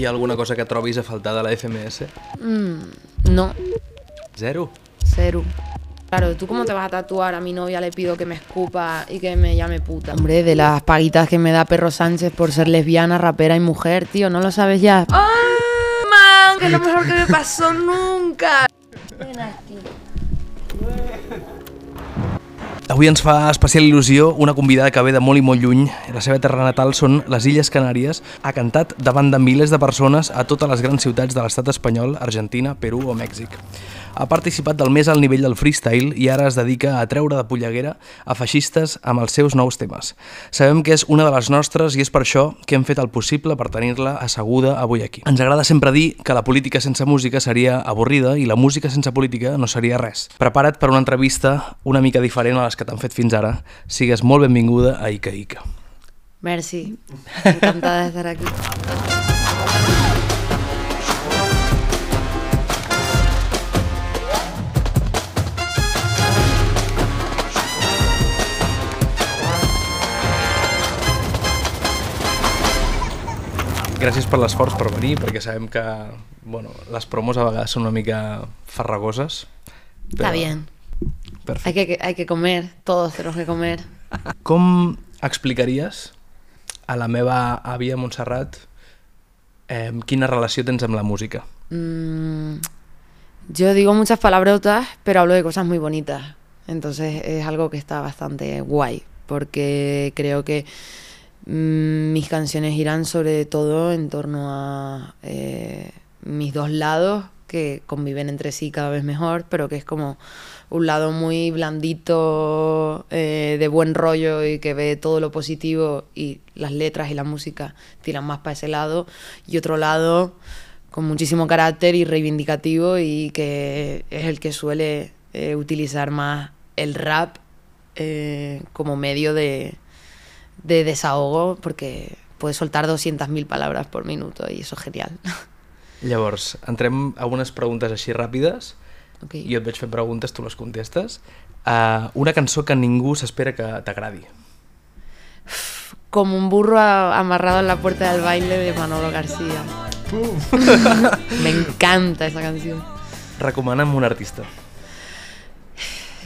Hi ha alguna cosa que trobis a faltar de la FMS? Mm, no, Zero. cero. Claro, ¿tú cómo te vas a tatuar? A mi novia le pido que me escupa y que me llame puta. Hombre, de las paguitas que me da Perro Sánchez por ser lesbiana, rapera y mujer, tío, ¿no lo sabes ya? ¡Oh, man! Que es lo mejor que me pasó nunca. Ven aquí. Avui ens fa especial il·lusió una convidada que ve de molt i molt lluny. La seva terra natal són les Illes Canàries. Ha cantat davant de milers de persones a totes les grans ciutats de l'estat espanyol, Argentina, Perú o Mèxic. Ha participat del més alt nivell del freestyle i ara es dedica a treure de polleguera a feixistes amb els seus nous temes. Sabem que és una de les nostres i és per això que hem fet el possible per tenir-la asseguda avui aquí. Ens agrada sempre dir que la política sense música seria avorrida i la música sense política no seria res. Prepara't per una entrevista una mica diferent a les que t'han fet fins ara. Sigues molt benvinguda a Ica Ica. Merci. Encantada de estar aquí. Gràcies per l'esforç per venir, perquè sabem que bueno, les promos a vegades són una mica farragoses. Está bien. Perfecte. Hay que, hay que comer, todos tenemos que comer. Com explicaries a la meva àvia Montserrat eh, quina relació tens amb la música? Mm, yo digo muchas palabrotas, pero hablo de cosas muy bonitas. Entonces es algo que está bastante guay, porque creo que mis canciones irán sobre todo en torno a eh, mis dos lados que conviven entre sí cada vez mejor, pero que es como un lado muy blandito, eh, de buen rollo y que ve todo lo positivo y las letras y la música tiran más para ese lado, y otro lado con muchísimo carácter y reivindicativo y que es el que suele eh, utilizar más el rap como medio de, de desahogo porque puedes soltar 200.000 palabras por minuto y eso es genial. Llavors, entrem a unes preguntes així ràpides. Ok. Jo et veig fer preguntes, tu les contestes. Uh, una cançó que ningú s'espera que t'agradi. Como un burro amarrado en la puerta del baile de Manolo García. Me encanta esa canción. Recomana'm un artista.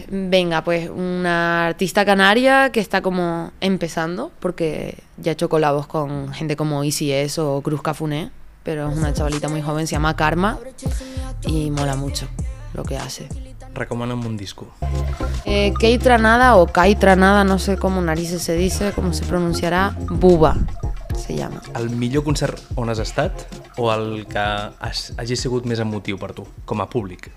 Venga, pues una artista canaria que está como empezando, porque ya ha hecho colabos con gente como Easy S o Cruz Cafuné, pero es una chavalita muy joven, se llama Karma y mola mucho lo que hace. Recomana'm un disco. Eh, Kei Tranada o Kai Tranada, no sé cómo narices se dice, cómo se pronunciará, Buba se llama. El millor concert on has estat o el que has, hagi sigut més emotiu per tu, com a públic?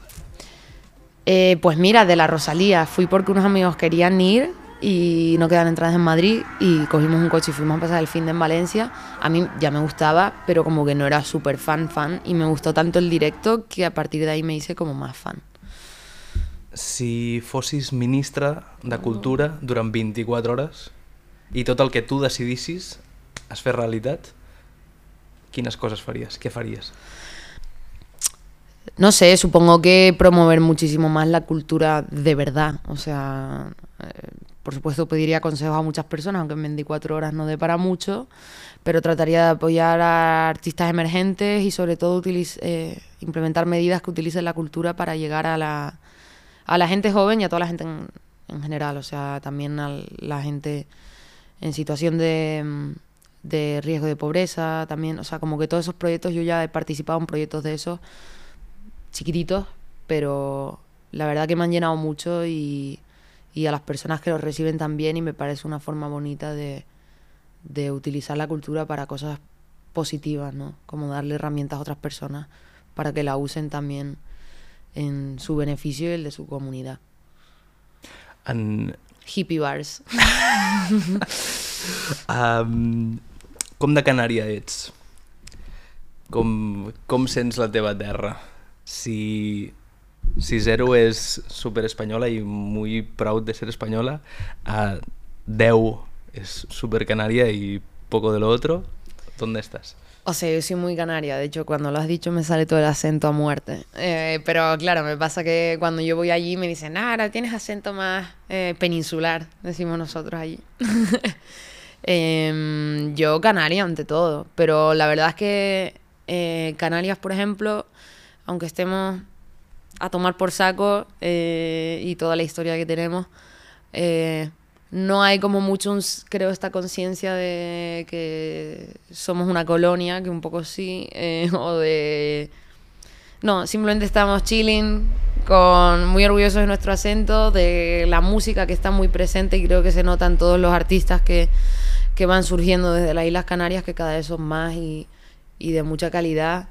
Eh, pues mira, de la Rosalía, fui porque unos amigos querían ir y no quedan entradas en Madrid y cogimos un coche y fuimos a pasar el fin de en Valencia. A mí ya me gustaba, pero como que no era súper fan fan y me gustó tanto el directo que a partir de ahí me hice como más fan. Si fossis ministre de Cultura durant 24 hores i tot el que tu decidissis es fes realitat, quines coses faries? Què faries? No sé, supongo que promover muchísimo más la cultura de verdad. O sea, eh, por supuesto pediría consejos a muchas personas, aunque en 24 horas no dé para mucho, pero trataría de apoyar a artistas emergentes y sobre todo eh, implementar medidas que utilicen la cultura para llegar a la, a la gente joven y a toda la gente en, en general. O sea, también a la gente en situación de, mm, de riesgo de pobreza, también. O sea, como que todos esos proyectos, yo ya he participado en proyectos de esos chiquititos, pero la verdad que me han llenado mucho y, y a las personas que los reciben también y me parece una forma bonita de, de utilizar la cultura para cosas positivas, ¿no? Como darle herramientas a otras personas para que la usen también en su beneficio y el de su comunidad. Hippie bars. um, com de Canària ets? Com, com sents la teva terra? Si, si Zero és super espanyola i muy proud de ser espanyola, a 10 és super canària i poco de lo otro, ¿dónde estás? O sea, yo soy muy canaria, de hecho cuando lo has dicho me sale todo el acento a muerte. Eh, pero claro, me pasa que cuando yo voy allí me dicen, ah, ahora tienes acento más eh, peninsular, decimos nosotros allí. Em, yo canaria ante todo, pero la verdad es que Eh, Canarias, por ejemplo, aunque estemos a tomar por saco eh, y toda la historia que tenemos, eh, no hay como mucho, creo, esta conciencia de que somos una colonia, que un poco sí, eh, o de... No, simplemente estamos chilling, con muy orgullosos de nuestro acento, de la música que está muy presente y creo que se notan todos los artistas que, que van surgiendo desde las Islas Canarias, que cada vez son más y, y de mucha calidad.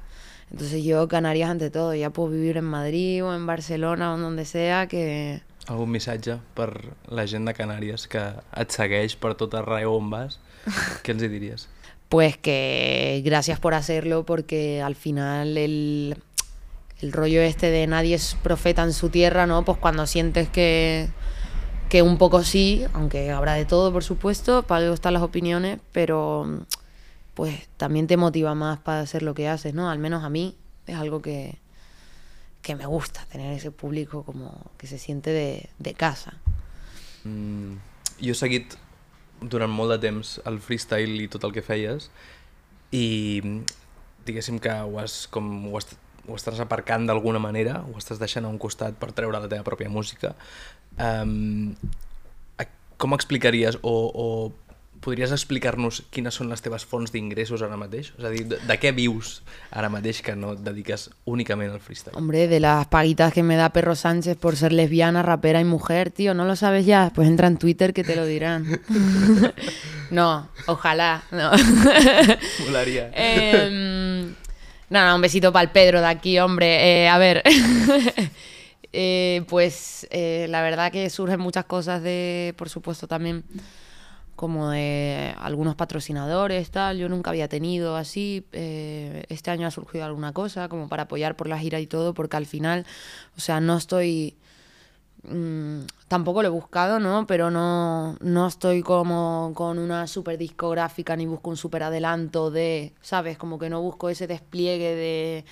Entonces yo Canarias ante todo, ya puedo vivir en Madrid o en Barcelona o en donde sea, que... Algun missatge per la gent de Canàries que et segueix per tot arreu on vas? Què els hi diries? Pues que gracias por hacerlo porque al final el, el rollo este de nadie es profeta en su tierra, ¿no? Pues cuando sientes que, que un poco sí, aunque habrá de todo, por supuesto, para algo están las opiniones, pero pues también te motiva más para hacer lo que haces, ¿no? Al menos a mí es algo que, que me gusta, tener ese público como que se siente de, de casa. Mm, jo he seguit durant molt de temps el freestyle i tot el que feies i diguéssim que ho has, com, ho, has, ho estàs aparcant d'alguna manera, ho estàs deixant a un costat per treure la teva pròpia música. Um, com explicaries o, o podries explicar-nos quines són les teves fonts d'ingressos ara mateix? És a dir, de, de què vius ara mateix que no et dediques únicament al freestyle? Hombre, de las paguitas que me da Perro Sánchez por ser lesbiana, rapera y mujer, tío, ¿no lo sabes ya? Pues entra en Twitter que te lo dirán. no, ojalá, no. Molaria. Eh, no, no, un besito para el Pedro de aquí, hombre. Eh, a ver, eh, pues eh, la verdad que surgen muchas cosas de, por supuesto, también como de algunos patrocinadores, tal. Yo nunca había tenido así. eh, este año ha surgido alguna cosa como para apoyar por la gira y todo, porque al final, o sea, no estoy... mm, tampoco lo he buscado, ¿no? Pero no, no estoy como con una super discográfica ni busco un super adelanto de, ¿sabes? Como que no busco ese despliegue de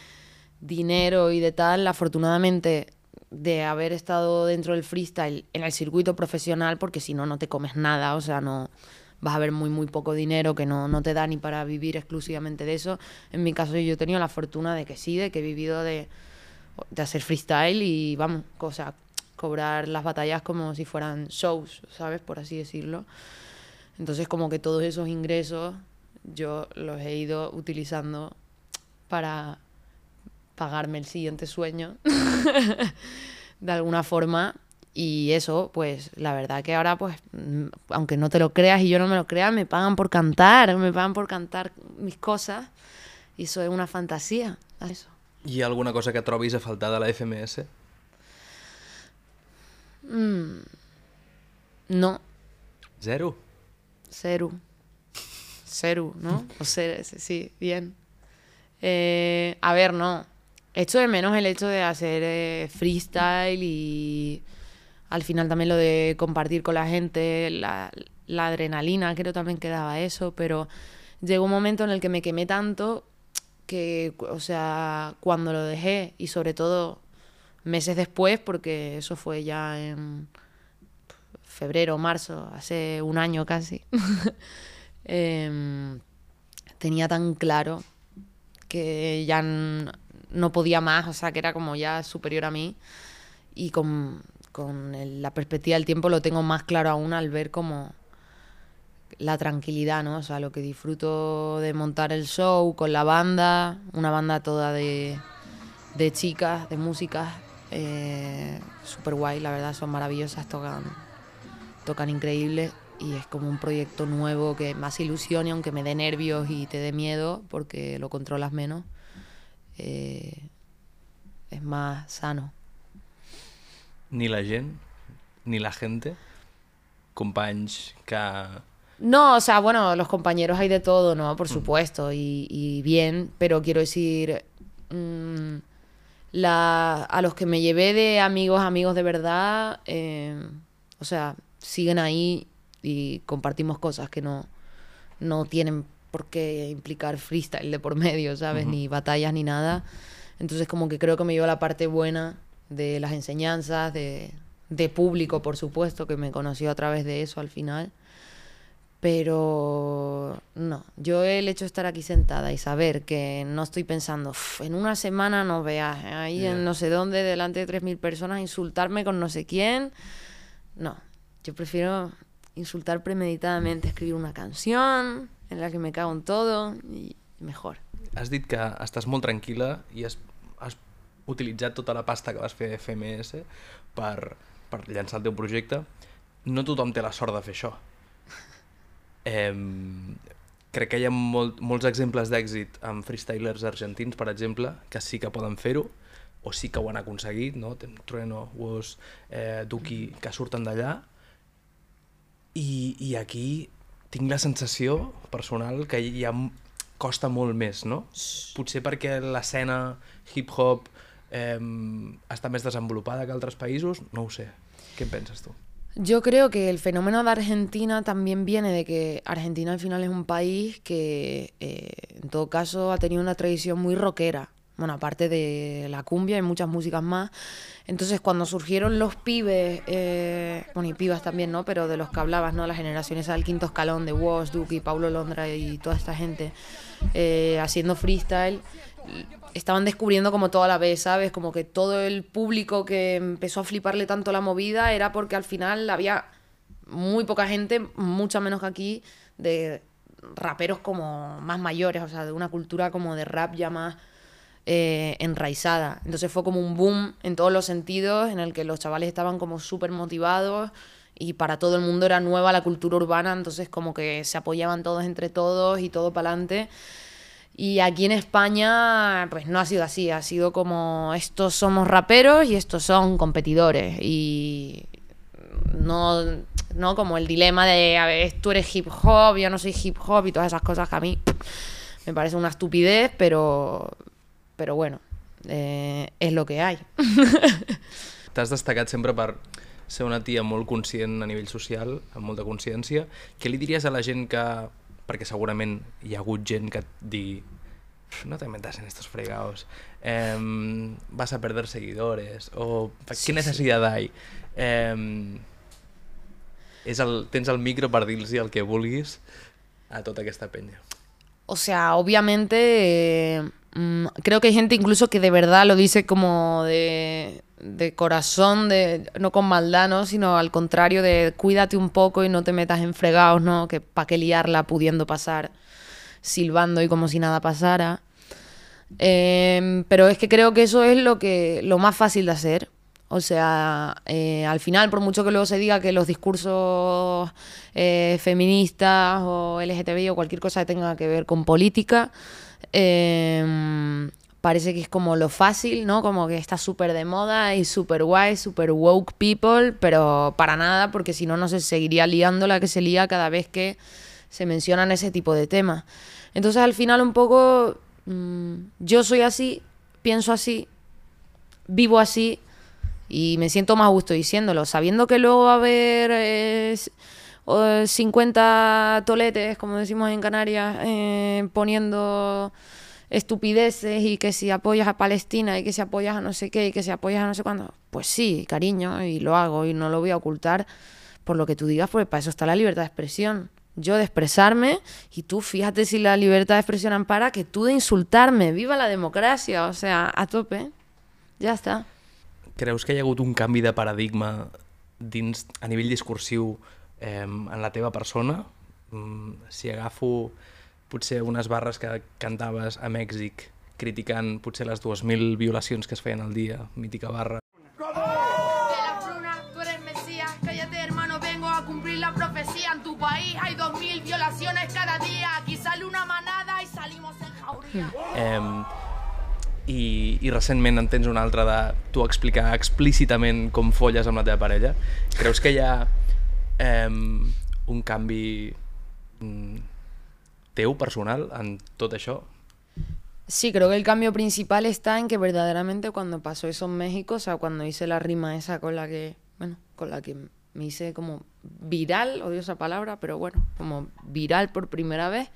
dinero y de tal. Afortunadamente, de haber estado dentro del freestyle en el circuito profesional, porque si no, no te comes nada, o sea, no vas a ver muy, muy poco dinero que no, no te da ni para vivir exclusivamente de eso. En mi caso, yo he tenido la fortuna de que sí, de que he vivido de, de hacer freestyle y, vamos, o sea, cobrar las batallas como si fueran shows, ¿sabes? Por así decirlo. Entonces, como que todos esos ingresos yo los he ido utilizando para pagarme el siguiente sueño de alguna forma y eso pues la verdad que ahora pues mm, aunque no te lo creas y yo no me lo crea me pagan por cantar me pagan por cantar mis cosas y eso es una fantasía eso Hi ha alguna cosa que trobis a faltar de la FMS? no Zero? Ceru. Ceru, ¿no? O ser, sí, bien. Eh, a ver, no. Echo de menos el hecho de hacer eh, freestyle y al final también lo de compartir con la gente, la, adrenalina, creo también que daba eso, pero llegó un momento en el que me quemé tanto que, o sea, cuando lo dejé y sobre todo meses después, porque eso fue ya en febrero, marzo, hace un año casi, em, tenía tan claro que ya no podía más, o sea, que era como ya superior a mí. Y con, con la perspectiva del tiempo lo tengo más claro aún al ver como la tranquilidad, ¿no? O sea, lo que disfruto de montar el show con la banda, una banda toda de, de chicas, de músicas, eh, súper guay, la verdad, son maravillosas, tocan, tocan increíble y es como un proyecto nuevo que más ilusione, aunque me dé nervios y te dé miedo, porque lo controlas menos, eh, es más sano. Ni la gent, ni la gente, companys que... No, o sea, bueno, los compañeros hay de todo, ¿no? Por supuesto, y, y bien, pero quiero decir, mm, la, a los que me llevé de amigos, amigos de verdad, eh, o sea, siguen ahí y compartimos cosas que no, no tienen por qué implicar freestyle de por medio, ¿sabes? Ni batallas ni nada. Entonces, como que creo que me llevo la parte buena de las enseñanzas, de, de público, por supuesto, que me conoció a través de eso al final Pero no, yo el hecho de estar aquí sentada y saber que no estoy pensando, en una semana no veas ahí en no sé dónde, delante de 3.000 personas, insultarme con no sé quién. No, yo prefiero insultar premeditadamente, escribir una canción en la que me cago en todo y mejor. Has dit que estàs molt tranquil·la i has, has utilitzat tota la pasta que vas fer de FMS per, per llançar el teu projecte. No tothom té la sort de fer això. Eh, crec que hi ha molt, molts exemples d'èxit amb freestylers argentins, per exemple, que sí que poden fer-ho, o sí que ho han aconseguit, no? Trueno, Woz, eh, Duki, que surten d'allà, i, i aquí tinc la sensació personal que hi ha, costa molt més, no? Potser perquè l'escena hip-hop eh, està més desenvolupada que altres països, no ho sé. Què en penses tu? Yo creo que el fenómeno de Argentina también viene de que Argentina al final es un país que eh, en todo caso ha tenido una tradición muy rockera. Bueno, aparte de la cumbia y muchas músicas más. Entonces, cuando surgieron los pibes, eh, bueno, y pibas también, ¿no? Pero de los que hablabas, ¿no? Las generaciones al quinto escalón de Woz, Duki, Paulo Londra y toda esta gente eh, haciendo freestyle, estaban descubriendo como toda la vez, ¿sabes? Como que todo el público que empezó a fliparle tanto la movida era porque al final había muy poca gente, mucha menos que aquí, de raperos como más mayores, o sea, de una cultura como de rap ya más eh, enraizada. Entonces fue como un boom en todos los sentidos, en el que los chavales estaban como súper motivados y para todo el mundo era nueva la cultura urbana, entonces como que se apoyaban todos entre todos y todo para adelante. Y aquí en España, pues no ha sido así, ha sido como estos somos raperos y estos son competidores. Y no, no como el dilema de, a ver, tú eres hip hop, yo no soy hip hop y todas esas cosas que a mí me parece una estupidez, pero, pero bueno, eh, és lo que hay. T'has destacat sempre per ser una tia molt conscient a nivell social, amb molta consciència. Què li diries a la gent que perquè segurament hi ha hagut gent que et digui no te metas en estos fregados, eh, vas a perder seguidores, o sí, qué necesidad sí. hay? Eh, és el, tens el micro per dir-los el que vulguis a tota aquesta penya. O sea, obviamente eh, mm, creo que hay gente incluso que de verdad lo dice como de, de corazón, de, no con maldad, ¿no? sino al contrario de cuídate un poco y no te metas en fregados, ¿no? que pa' qué liarla pudiendo pasar silbando y como si nada pasara. Em, pero es que creo que eso es lo, que, lo más fácil de hacer. O sea, eh, al final, por mucho que luego se diga que los discursos eh, feministas o LGTBI o cualquier cosa que tenga que ver con política, em, parece que es como lo fácil, ¿no? Como que está súper de moda y súper guay, súper woke people, pero para nada, porque si no, no se seguiría liando la que se lía cada vez que se mencionan ese tipo de temas. Entonces, al final, un poco, mmm, yo soy así, pienso así, vivo así y me siento más gusto diciéndolo, sabiendo que luego va a haber eh, 50 toletes, como decimos en Canarias, eh, poniendo estupideces y que si apoyas a Palestina y que si apoyas a no sé qué y que si apoyas a no sé cuándo, pues sí, cariño, y lo hago y no lo voy a ocultar por lo que tú digas, porque para eso está la libertad de expresión. Yo de expresarme y tú fíjate si la libertad de expresión ampara que tú de insultarme. Viva la democracia, o sea, a tope. Ja està. Creus que hi ha hagut un de paradigma a nivell discursiu eh, en la teva persona? Mm, si agafo potser unes barres que cantaves a Mèxic criticant potser les 2.000 violacions que es feien al dia, mítica barra. En tu país hay 2.000 violaciones cada día. Aquí sale una manada y salimos en jauria. Eh, i, i recentment en tens una altra de tu explicar explícitament com folles amb la teva parella. Creus que hi ha eh, un canvi mm, teu personal en tot això? Sí, creo que el cambio principal está en que verdaderamente cuando pasó eso en México, o sea, cuando hice la rima esa con la que, bueno, con la que me hice como viral, odio esa palabra, pero bueno, como viral por primera vez,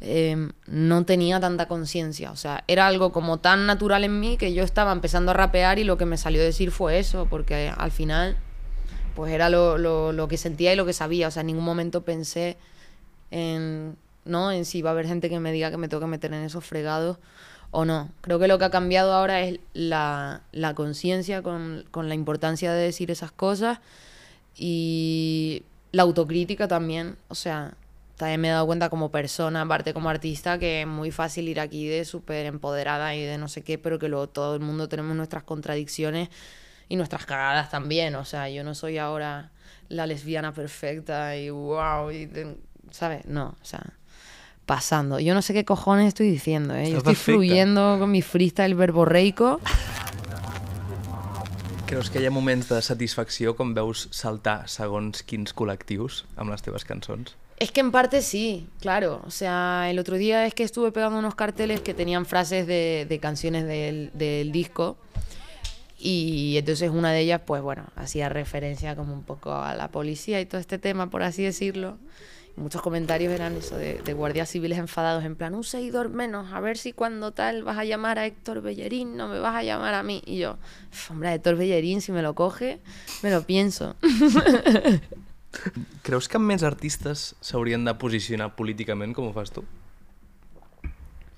em, no tenía tanta conciencia. O sea, era algo como tan natural en mí que yo estaba empezando a rapear y lo que me salió a decir fue eso, porque al final, pues era lo, lo, lo que sentía y lo que sabía. O sea, en ningún momento pensé en, ¿no? en si va a haber gente que me diga que me tengo que meter en esos fregados o no. Creo que lo que ha cambiado ahora es la, la conciencia con, con la importancia de decir esas cosas y la autocrítica también. O sea, también me he dado cuenta como persona, aparte como artista, que es muy fácil ir aquí de súper empoderada y de no sé qué, pero que luego todo el mundo tenemos nuestras contradicciones y nuestras cagadas también. O sea, yo no soy ahora la lesbiana perfecta y wow, y ¿sabes? No, o sea, pasando. Yo no sé qué cojones estoy diciendo, ¿eh? Yo estoy perfecta. fluyendo con mi freestyle verborreico. Creus que hi ha moments de satisfacció com veus saltar segons quins col·lectius amb les teves cançons? Es que en parte sí, claro. O sea, el otro día es que estuve pegando unos carteles que tenían frases de, de canciones del, del disco. Y entonces una de ellas, pues bueno, hacía referencia como un poco a la policía y todo este tema, por así decirlo. Muchos comentarios eran eso de, de guardias civiles enfadados, en plan, un seguidor menos, a ver si cuando tal vas a llamar a Héctor Bellerín, no me vas a llamar a mí. Y yo, "Uf, hombre, Héctor Bellerín, si me lo coge, me lo pienso. Creus que més artistes s'haurien de posicionar políticament com ho fas tu?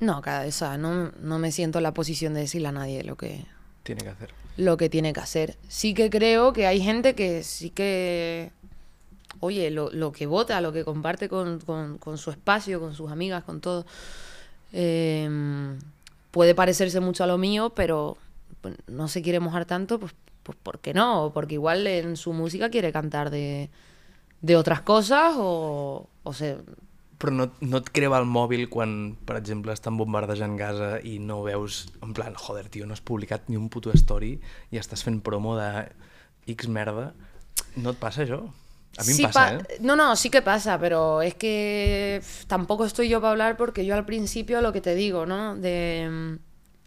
No, cada o sea, no, no me siento en la posición de decirle a nadie lo que, Tiene que hacer. Lo que tiene que hacer. Sí que creo que hay gente que sí que, oye, lo, lo que vota, lo que comparte con, con- su espacio, con sus amigas, con todo, eh, puede parecerse mucho a lo mío, pero pues, no se quiere mojar tanto, pues, pues ¿por qué no? Porque igual en su música quiere cantar de, de otras cosas o, o se, Però no, no et creva el mòbil quan, per exemple, estan bombardejant Gaza i no veus, en plan, joder, tio, no has publicat ni un puto story i estàs fent promo de X merda. No et passa això? A mi Sí em passa, pa- eh? No, no, sí que pasa, pero es que pf, tampoco estoy yo para hablar porque yo al principio lo que te digo, ¿no? De,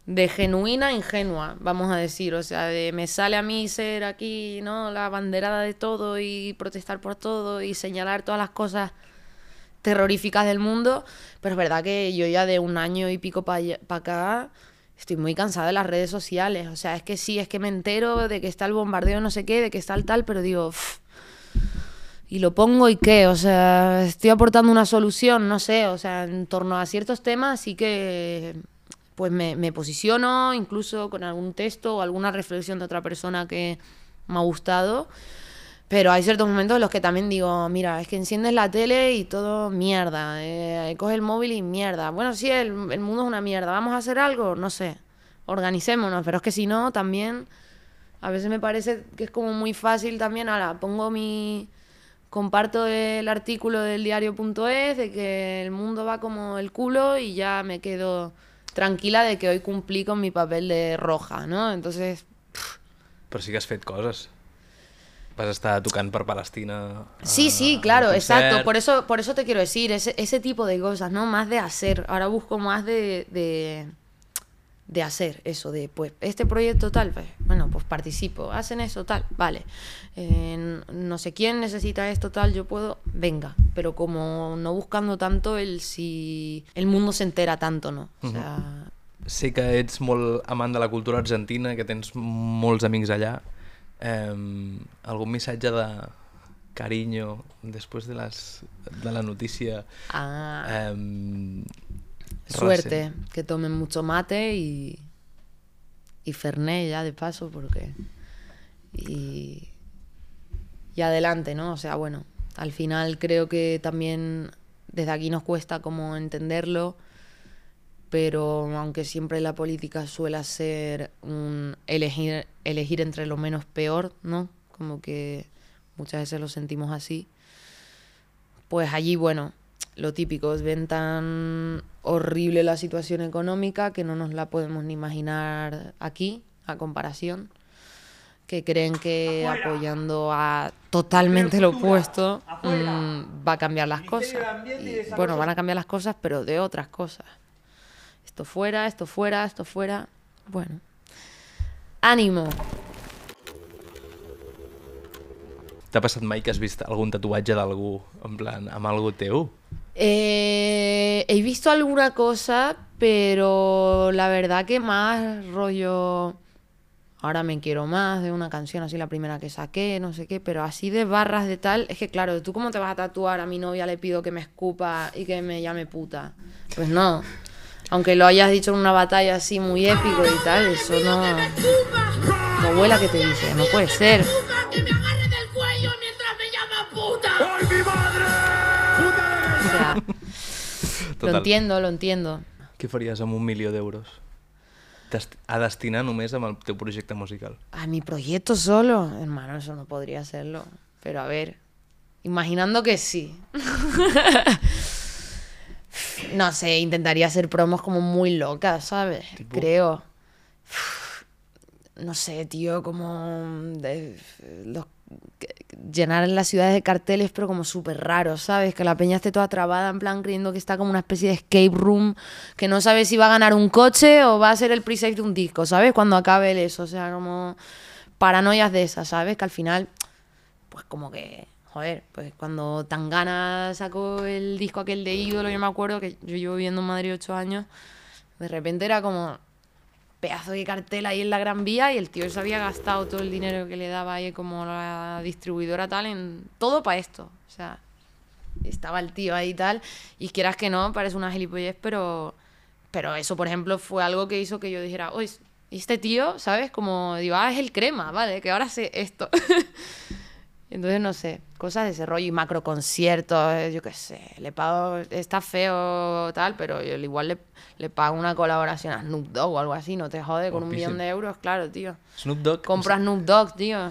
de genuina a ingenua, vamos a decir. O sea, de me sale a mí ser aquí, ¿no? La banderada de todo y protestar por todo y señalar todas las cosas terroríficas del mundo. Pero es verdad que yo ya de un año y pico para acá estoy muy cansada de las redes sociales. O sea, es que sí, es que me entero de que está el bombardeo, no sé qué, de que está el tal, pero digo, "Pff, y lo pongo y qué, o sea, estoy aportando una solución, no sé, o sea, en torno a ciertos temas sí que pues me, me posiciono, incluso con algún texto o alguna reflexión de otra persona que me ha gustado. Pero hay ciertos momentos en los que también digo, mira, es que enciendes la tele y todo mierda, eh, coges el móvil y mierda. Bueno, sí, el, el mundo es una mierda, ¿vamos a hacer algo? No sé, organicémonos, pero es que si no, también a veces me parece que es como muy fácil también, ahora pongo mi... Comparto el artículo del diario.es de que el mundo va como el culo y ya me quedo tranquila de que hoy cumplí con mi papel de roja, ¿no? Entonces, Però sí has. Vas estar tocant per Palestina... Sí, a- sí, a claro, exacto. Por eso, por eso te quiero decir, ese, ese tipo de cosas, ¿no? Más de hacer. Ahora busco más de, de, de hacer eso, de pues este proyecto tal, pues, bueno, pues participo. Hacen eso tal, vale. Eh, no sé quién necesita esto tal, yo puedo, venga. Pero como no buscando tanto el si el mundo se entera tanto, ¿no? O sea, Sé que ets molt amant de la cultura argentina, que tens molts amics allà. Eh, algun missatge de carinyo després de, les, de la notícia ah, eh, suerte, que tomen mucho mate y, y Fernet ya de paso, porque... Y, y adelante, ¿no? O sea, bueno, al final creo que también desde aquí nos cuesta como entenderlo, pero aunque siempre la política suele ser un elegir, elegir entre lo menos peor, ¿no? Como que muchas veces lo sentimos así pues allí, bueno, lo típico, ven tan horrible la situación económica que no nos la podemos ni imaginar aquí, a comparación, que creen que apoyando a totalmente lo opuesto mm, va a cambiar las cosas. Y, bueno, van a cambiar las cosas, pero de otras cosas. Esto fuera, esto fuera, esto fuera. Bueno. Ánimo. T'ha passat mai que has vist algun tatuatge d'algú, en plan, amb algú teu? Eh, he visto alguna cosa, pero la verdad que más rollo ahora me quiero más, de una canción así la primera que saqué, no sé qué, pero así de barras de tal, es que claro, ¿tú cómo te vas a tatuar a mi novia le pido que me escupa y que me llame puta? Pues no. Aunque lo hayas dicho en una batalla así muy épico y tal, eso no... Tu abuela que te dice, no puede ser. Que me agarre del cuello mientras me llama puta. O sea, lo Total. entiendo, lo entiendo. Què faries amb un milió d'euros? A destinar només amb el teu projecte musical. A mi proyecto solo, hermano, eso no podría serlo. Pero a ver, imaginando que sí. no sé, intentaría hacer promos como muy locas, ¿sabes? Tipo. Creo. No sé, tío, como de- los- llenar las ciudades de carteles, pero como súper raros, ¿sabes? Que la peña esté toda trabada, en plan creyendo que está como una especie de escape room, que no sabe si va a ganar un coche o va a ser el pre-save de un disco, ¿sabes? Cuando acabe el eso, o sea, como paranoias de esas, ¿sabes? Que al final, pues como que, joder, pues cuando Tangana sacó el disco aquel de ídolo, yo me acuerdo que yo llevo viviendo en Madrid ocho años, de repente era como pedazo de cartel ahí en la Gran Vía y el tío se había gastado todo el dinero que le daba ahí como la distribuidora tal en todo para esto. O sea, estaba el tío ahí tal y quieras que no, parece una gilipollez, pero, pero eso, por ejemplo, fue algo que hizo que yo dijera, oye, este tío, ¿sabes? Como digo, ah, es el crema, vale, que ahora sé esto. Entonces, no sé, cosas de ese rollo y macro conciertos, eh, yo qué sé, le pago, está feo tal, pero yo igual le, le pago una colaboración a Snoop Dogg o algo así, no te jode, con un millón de euros, claro, tío. Snoop Dogg... Compro a Snoop Dogg, tío.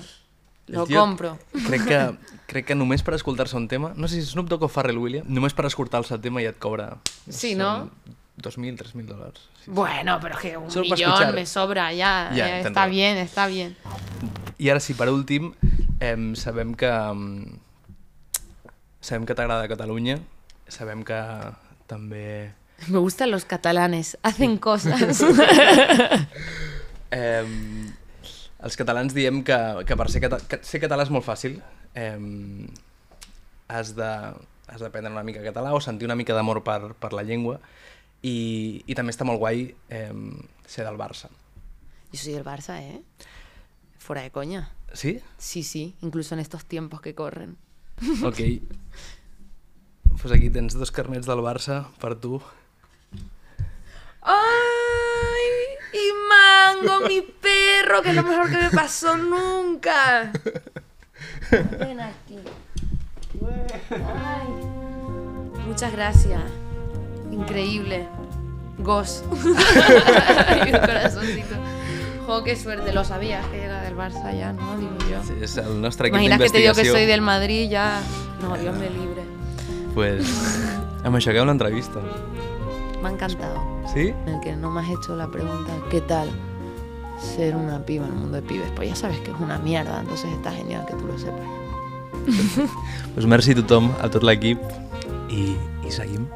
Lo tio- compro. Crec que, crec que només per escoltar-se un tema, no sé si Snoop Dogg o Pharrell Williams, només per escoltar-se el tema ja et cobra... Sí, no? 2.000, 3.000 dòlars. Sí. Bueno, pero es que un Solo millón me sobra ya. Ya, eh, está bien, está bien. I ara sí, per últim, em, sabem que... em, sabem que t'agrada Catalunya, sabem que també... Me gustan los catalanes, hacen cosas. Eh, els catalans diem que, que per ser, cata que ser català és molt fàcil. Eh, has de has d'aprendre una mica català o sentir una mica d'amor per, per la llengua i, i també està molt guai eh, ser del Barça. Yo soy del Barça, ¿eh? Fuera de coña. Sí? Sí, sí, incluso en estos tiempos que corren. Ok. Pues aquí tens dos carnets del Barça per tu. ¡Ay! Y Mango, mi perro, que es lo mejor que me pasó nunca. Ven aquí. Ay. Muchas gracias. Increíble. Gos. y un corazoncito. Jo, qué suerte. Lo sabías que era del Barça ya, ¿no? Digo yo. Sí, és el nostre equip Imaginas que te digo que d'investigació. soy del Madrid ya. No, Dios me libre. Pues, amb això acabem l'entrevista. Me ha encantado. Sí? en el que no me has hecho la pregunta ¿qué tal ser una piba en el mundo de pibes? Pues ya sabes que es una mierda, entonces está genial que tú lo sepas. Pues merci a tothom, a tot l'equip i, i seguim.